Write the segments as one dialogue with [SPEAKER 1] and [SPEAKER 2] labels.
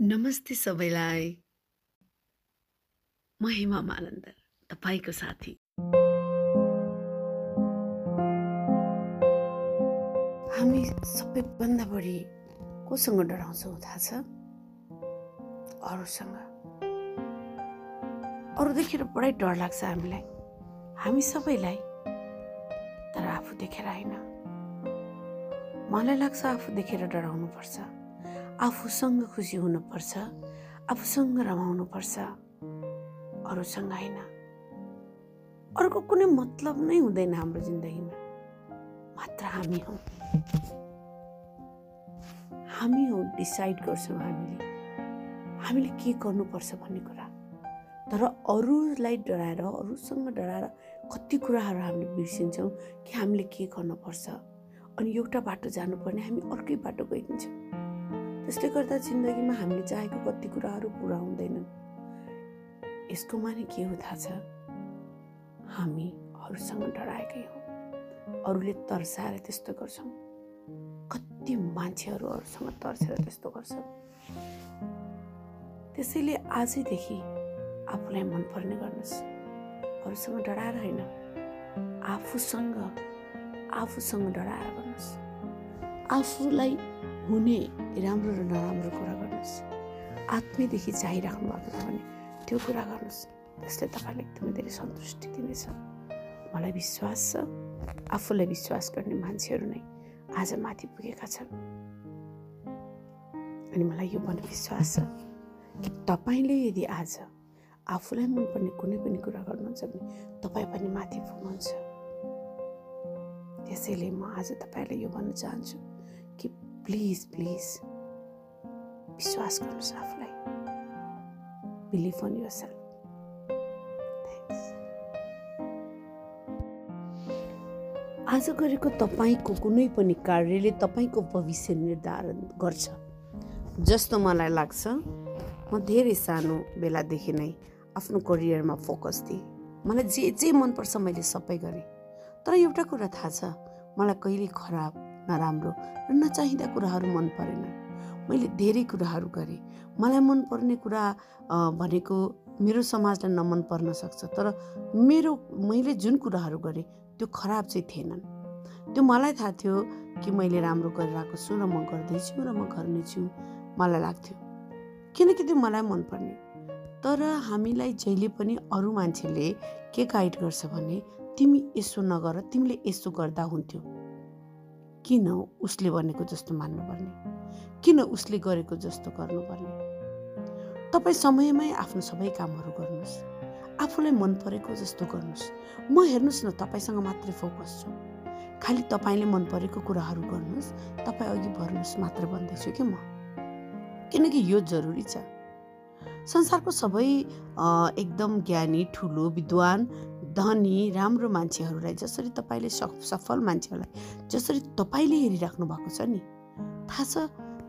[SPEAKER 1] नमस्ते सबैलाई। म हेमा मानन्दर तपाईँको साथी। हामी सबैभन्दा बढी कोसँग डराउँछौँ थाहा छ? अरूसँग। अरू देखेर बडै डर लाग्छ हामीलाई। हामी सबैलाई। तर आफू देखेर होइन। मलाई लाग्छ आफू देखेर डराउनुपर्छ। आफूसँग खुसी हुनुपर्छ आफूसँग रमाउनुपर्छ अरूसँग होइन। अरूको कुनै मतलब नै हुँदैन हाम्रो जिन्दगीमा। मात्र हामी हौ। हामी हौ डिसाइड गर्छौँ हामीले। हामीले के गर्नुपर्छ भन्ने कुरा। तर अरूलाई डराएर अरूसँग डराएर कति कुराहरू हामीले बिर्सिन्छौँ कि हामीले के गर्नुपर्छ। अनि एउटा बाटो जानुपर्ने हामी अर्कै बाटो गइदिन्छौँ। त्यसले गर्दा जिन्दगीमा हामीले चाहेको कति कुराहरू पुरा हुँदैनन्। यसको माने के हो थाहा छ? हामी अरूसँग डराएकै हौ। अरूले तर्साएर त्यस्तो गर्छौँ कति मान्छेहरू अरूसँग तर्सेर त्यस्तो गर्छ त्यसैले आजैदेखि आफूलाई मनपर्ने गर्नुहोस्। अरूसँग डराएर होइन। आफूसँग आफूसँग डराएर गर्नुहोस्। आफूलाई हुने राम्रो र नराम्रो कुरा गर्नुहोस्। आत्मीदेखि चाहिराख्नु भएको छ भने त्यो कुरा गर्नुहोस्। त्यसले तपाईँलाई एकदमै धेरै सन्तुष्टि दिनेछ। मलाई विश्वास छ आफूलाई विश्वास गर्ने मान्छेहरू नै आज माथि पुगेका छन्। अनि मलाई यो पनि विश्वास छ कि तपाईँले यदि आज आफूलाई मनपर्ने कुनै पनि कुरा गर्नुहुन्छ भने तपाईँ पनि माथि पुग्नुहुन्छ। त्यसैले म आज तपाईँलाई यो भन्न चाहन्छु। प्लिज प्लिज विश्वास गर्नुहोस् आफूलाई बिलिभ अन यर सेल्फ आज गरेको तपाईँको कुनै पनि कार्यले तपाईँको भविष्य निर्धारण गर्छ। जस्तो मलाई लाग्छ म धेरै सानो बेलादेखि नै आफ्नो करियरमा फोकस दिएँ। मलाई जे जे मनपर्छ मैले सबै गरेँ। तर एउटा कुरा थाहा छ मलाई कहिले खराब नराम्रो र नचाहिँदा कुराहरू मन परेन। मैले धेरै कुराहरू गरेँ। मलाई मनपर्ने कुरा भनेको मेरो समाजलाई नमन पर्न सक्छ तर मेरो मैले जुन कुराहरू गरेँ त्यो खराब चाहिँ थिएनन्। त्यो मलाई थाहा थियो कि मैले राम्रो गरिरहेको छु र म गर्दैछु र म गर्नेछु मलाई लाग्थ्यो। किनकि त्यो मलाई मनपर्ने तर हामीलाई जहिले पनि अरू मान्छेले के गाइड गर्छ भने तिमी यसो नगर तिमीले यसो गर्दा हुन्थ्यो। किन उसले भनेको जस्तो मान्नुपर्ने? किन उसले गरेको जस्तो गर्नुपर्ने? तपाईँ समयमै आफ्नो सबै कामहरू गर्नुहोस्। आफूलाई मन परेको जस्तो गर्नुहोस्। म हेर्नुहोस् न तपाईँसँग मात्रै फोकस छु। खालि तपाईँले मन परेको कुराहरू गर्नुहोस्। तपाईँ अघि बढ्नुहोस् मात्र भन्दैछु कि म। किनकि यो जरुरी छ। संसारको सबै एकदम ज्ञानी ठुलो विद्वान धनी राम्रो मान्छेहरूलाई जसरी तपाईँले सफल मान्छेहरूलाई जसरी तपाईँले हेरिराख्नु भएको छ नि थाहा छ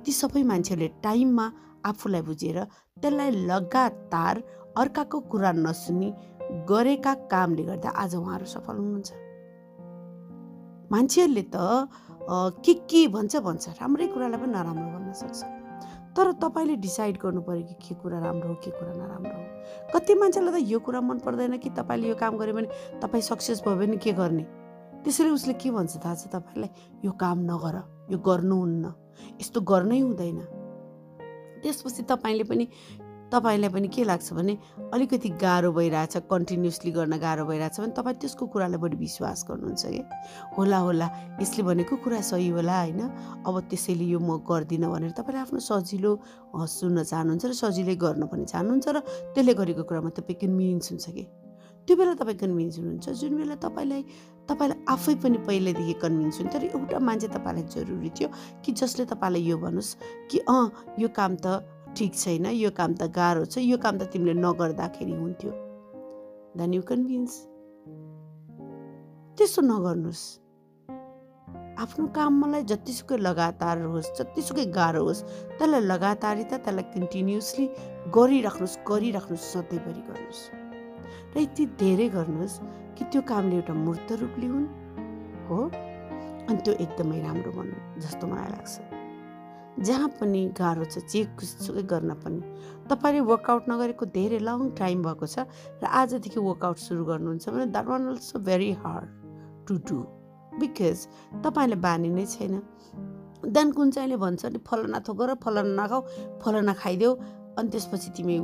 [SPEAKER 1] ती सबै मान्छेहरूले टाइममा आफूलाई बुझेर त्यसलाई लगातार अर्काको कुरा नसुनी गरेका कामले गर्दा आज उहाँहरू सफल हुनुहुन्छ। मान्छेहरूले त के के भन्छ भन्छ राम्रै कुरालाई पनि नराम्रो भन्न सक्छ। तर तपाईँले डिसाइड गर्नु पऱ्यो कि के कुरा राम्रो हो के कुरा नराम्रो हो। कति मान्छेलाई त यो कुरा मन पर्दैन कि तपाईँले यो काम गऱ्यो भने तपाईँ सक्सेस भयो भने के गर्ने? त्यसैले उसले के भन्छ थाहा छ तपाईँलाई? यो काम नगर यो गर्नुहुन्न। यस्तो गर्नै हुँदैन। त्यसपछि तपाईँले पनि तपाईँलाई पनि के लाग्छ भने अलिकति गाह्रो भइरहेछ कन्टिन्युसली गर्न गाह्रो भइरहेछ भने तपाईँ त्यसको कुरालाई बढी विश्वास गर्नुहुन्छ कि? होला होला यसले भनेको कुरा सही होला होइन? अब त्यसैले यो म गर्दिनँ भनेर तपाईँले आफ्नो सजिलो सुन्न चाहनुहुन्छ र सजिलै गर्न पनि चाहनुहुन्छ र त्यसले गरेको कुरामा तपाईँ कन्भिन्स हुन्छ कि? त्यो बेला तपाईँ कन्भिन्स हुनुहुन्छ जुन बेला तपाईँलाई तपाईँलाई आफै पनि पहिल्यैदेखि कन्भिन्स हुन्छ र एउटा मान्छे तपाईँलाई जरुरी थियो कि जसले तपाईँलाई यो भन्नुहोस् कि अँ यो काम त ठिक छैन यो काम त गाह्रो छ यो काम त तिमीले नगर्दाखेरि हुन्थ्यो। देन यु कन्भिन्स त्यसो नगर्नुहोस् आफ्नो कामलाई जतिसुकै लगातार होस् जतिसुकै गाह्रो होस् त्यसलाई लगातारिता त्यसलाई कन्टिन्युसली गरिराख्नुहोस् गरिराख्नुहोस् सधैँभरि गर्नुहोस् र यति धेरै गर्नुहोस् कि त्यो कामले एउटा मूर्त रूप लिउन् हो? अनि त्यो एकदमै राम्रो भन्नु जस्तो मलाई लाग्छ। जहाँ पनि गाह्रो छ जे सुकै गर्न पनि। तपाईँले वर्कआउट नगरेको धेरै लङ टाइम भएको छ र आजदेखि वर्कआउट सुरु गर्नुहुन्छ भने that one also very hard to do because तपाईँले बानी नै छैन। देन कुन चाहिँले भन्छ नि फलाना थोक गर फलाना नखाऊ फलाना खाइदेऊ अनि त्यसपछि तिमी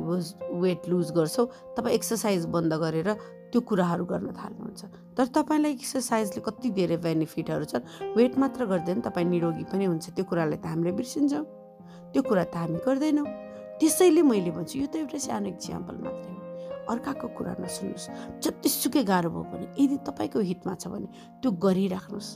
[SPEAKER 1] वेट लुज गर्छौ तपाईँ एक्सर्साइज बन्द गरेर त्यो कुराहरू गर्न थाल्नुहुन्छ। तर तपाईँलाई एक्सर्साइजले कति धेरै बेनिफिटहरू छन्? वेट मात्र गर्दैन तपाईँ निरोगी पनि हुन्छ त्यो कुरालाई त हामीले बिर्सिन्छौँ। त्यो कुरा त हामी गर्दैनौँ। त्यसैले मैले भन्छु यो त एउटा सानो इक्जाम्पल मात्रै हो। अर्काको कुरा नसुन्नुहोस्। जतिसुकै गाह्रो भयो भने यदि तपाईँको हितमा छ भने त्यो गरिराख्नुहोस्।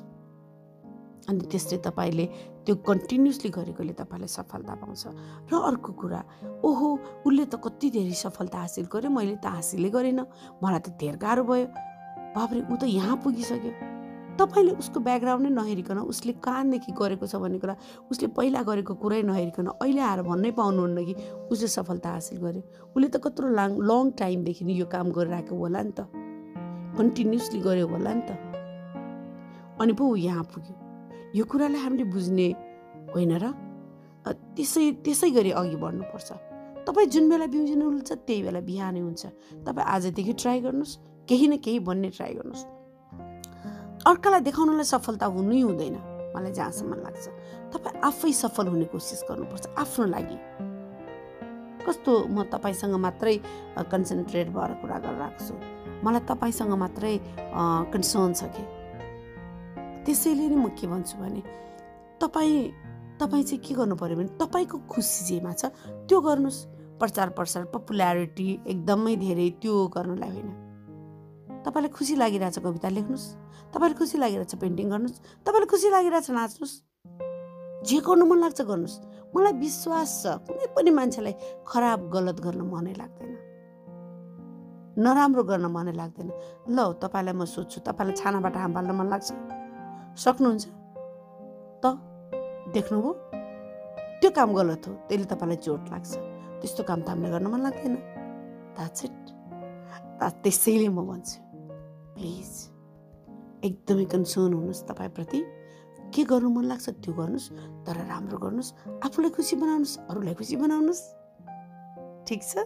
[SPEAKER 1] अनि त्यसले तपाईँले त्यो कन्टिन्युसली गरेकोले तपाईँलाई सफलता पाउँछ। र अर्को कुरा ओहो उसले त कति धेरै सफलता हासिल गर्यो मैले त हासिलै गरिनँ। मलाई त धेर गाह्रो भयो। बाबरे ऊ त यहाँ पुगिसक्यो। तपाईँले उसको ब्याकग्राउन्ड नै नहेरिकन उसले कहाँदेखि गरेको छ भन्ने कुरा उसले पहिला गरेको कुरै नहेरिकन अहिले आएर भन्नै पाउनुहुन्न कि उसले सफलता हासिल गर्यो। उसले त कत्रो लाङ लङ टाइमदेखि यो काम गरिरहेको होला नि त। कन्टिन्युसली गर्यो होला नि त। अनि पो ऊ यहाँ पुग्यो। यो कुरालाई हामीले बुझ्ने होइन र? त्यसै त्यसै गरी अघि बढ्नुपर्छ। तपाईँ जुन बेला बिउजिनुहुन्छ त्यही बेला बिहानै हुन्छ। तपाईँ आजदेखि ट्राई गर्नुहोस्। केही न केही भन्ने ट्राई गर्नुहोस्। अर्कालाई देखाउनलाई सफलता हुनै हुँदैन मलाई जहाँसम्म लाग्छ। तपाईँ आफै सफल हुने कोसिस गर्नुपर्छ आफ्नो लागि। कस्तो म तपाईँसँग मात्रै कन्सन्ट्रेट भएर कुरा गरिरहेको छु? मलाई तपाईँसँग मात्रै कन्सर्न छ कि? त्यसैले नै म के भन्छु भने तपाईँ तपाईँ चाहिँ के गर्नु पऱ्यो भने तपाईँको खुसी जेमा छ त्यो गर्नुहोस्। प्रचार प्रसार पपुल्यारिटी एकदमै धेरै त्यो गर्नलाई होइन। तपाईँलाई खुसी लागिरहेछ कविता लेख्नुहोस् तपाईँलाई खुसी लागिरहेछ पेन्टिङ गर्नुहोस् तपाईँलाई खुसी लागिरहेछ नाच्नुहोस्। जे गर्नु मन लाग्छ गर्नुहोस्। मलाई विश्वास छ कुनै पनि मान्छेलाई खराब गलत गर्न मनै लाग्दैन। नराम्रो गर्न मनै लाग्दैन। ल तपाईँलाई म सोध्छु तपाईँलाई छानाबाट हाम्फाल्न मन लाग्छ? सक्नुहुन्छ? त देख्नुभयो त्यो काम गलत हो। त्यसले तपाईँलाई चोट लाग्छ। त्यस्तो काम त हामीले गर्न मन लाग्दैन। द्याट्स इट त्यसैले म भन्छु। प्लिज एकदमै कन्सर्न हुनुहोस् तपाईँप्रति। के गर्नु मन लाग्छ त्यो गर्नुहोस्। तर राम्रो गर्नुहोस्। आफूलाई खुसी बनाउनुहोस्। अरूलाई खुसी बनाउनुहोस्। ठिक छ?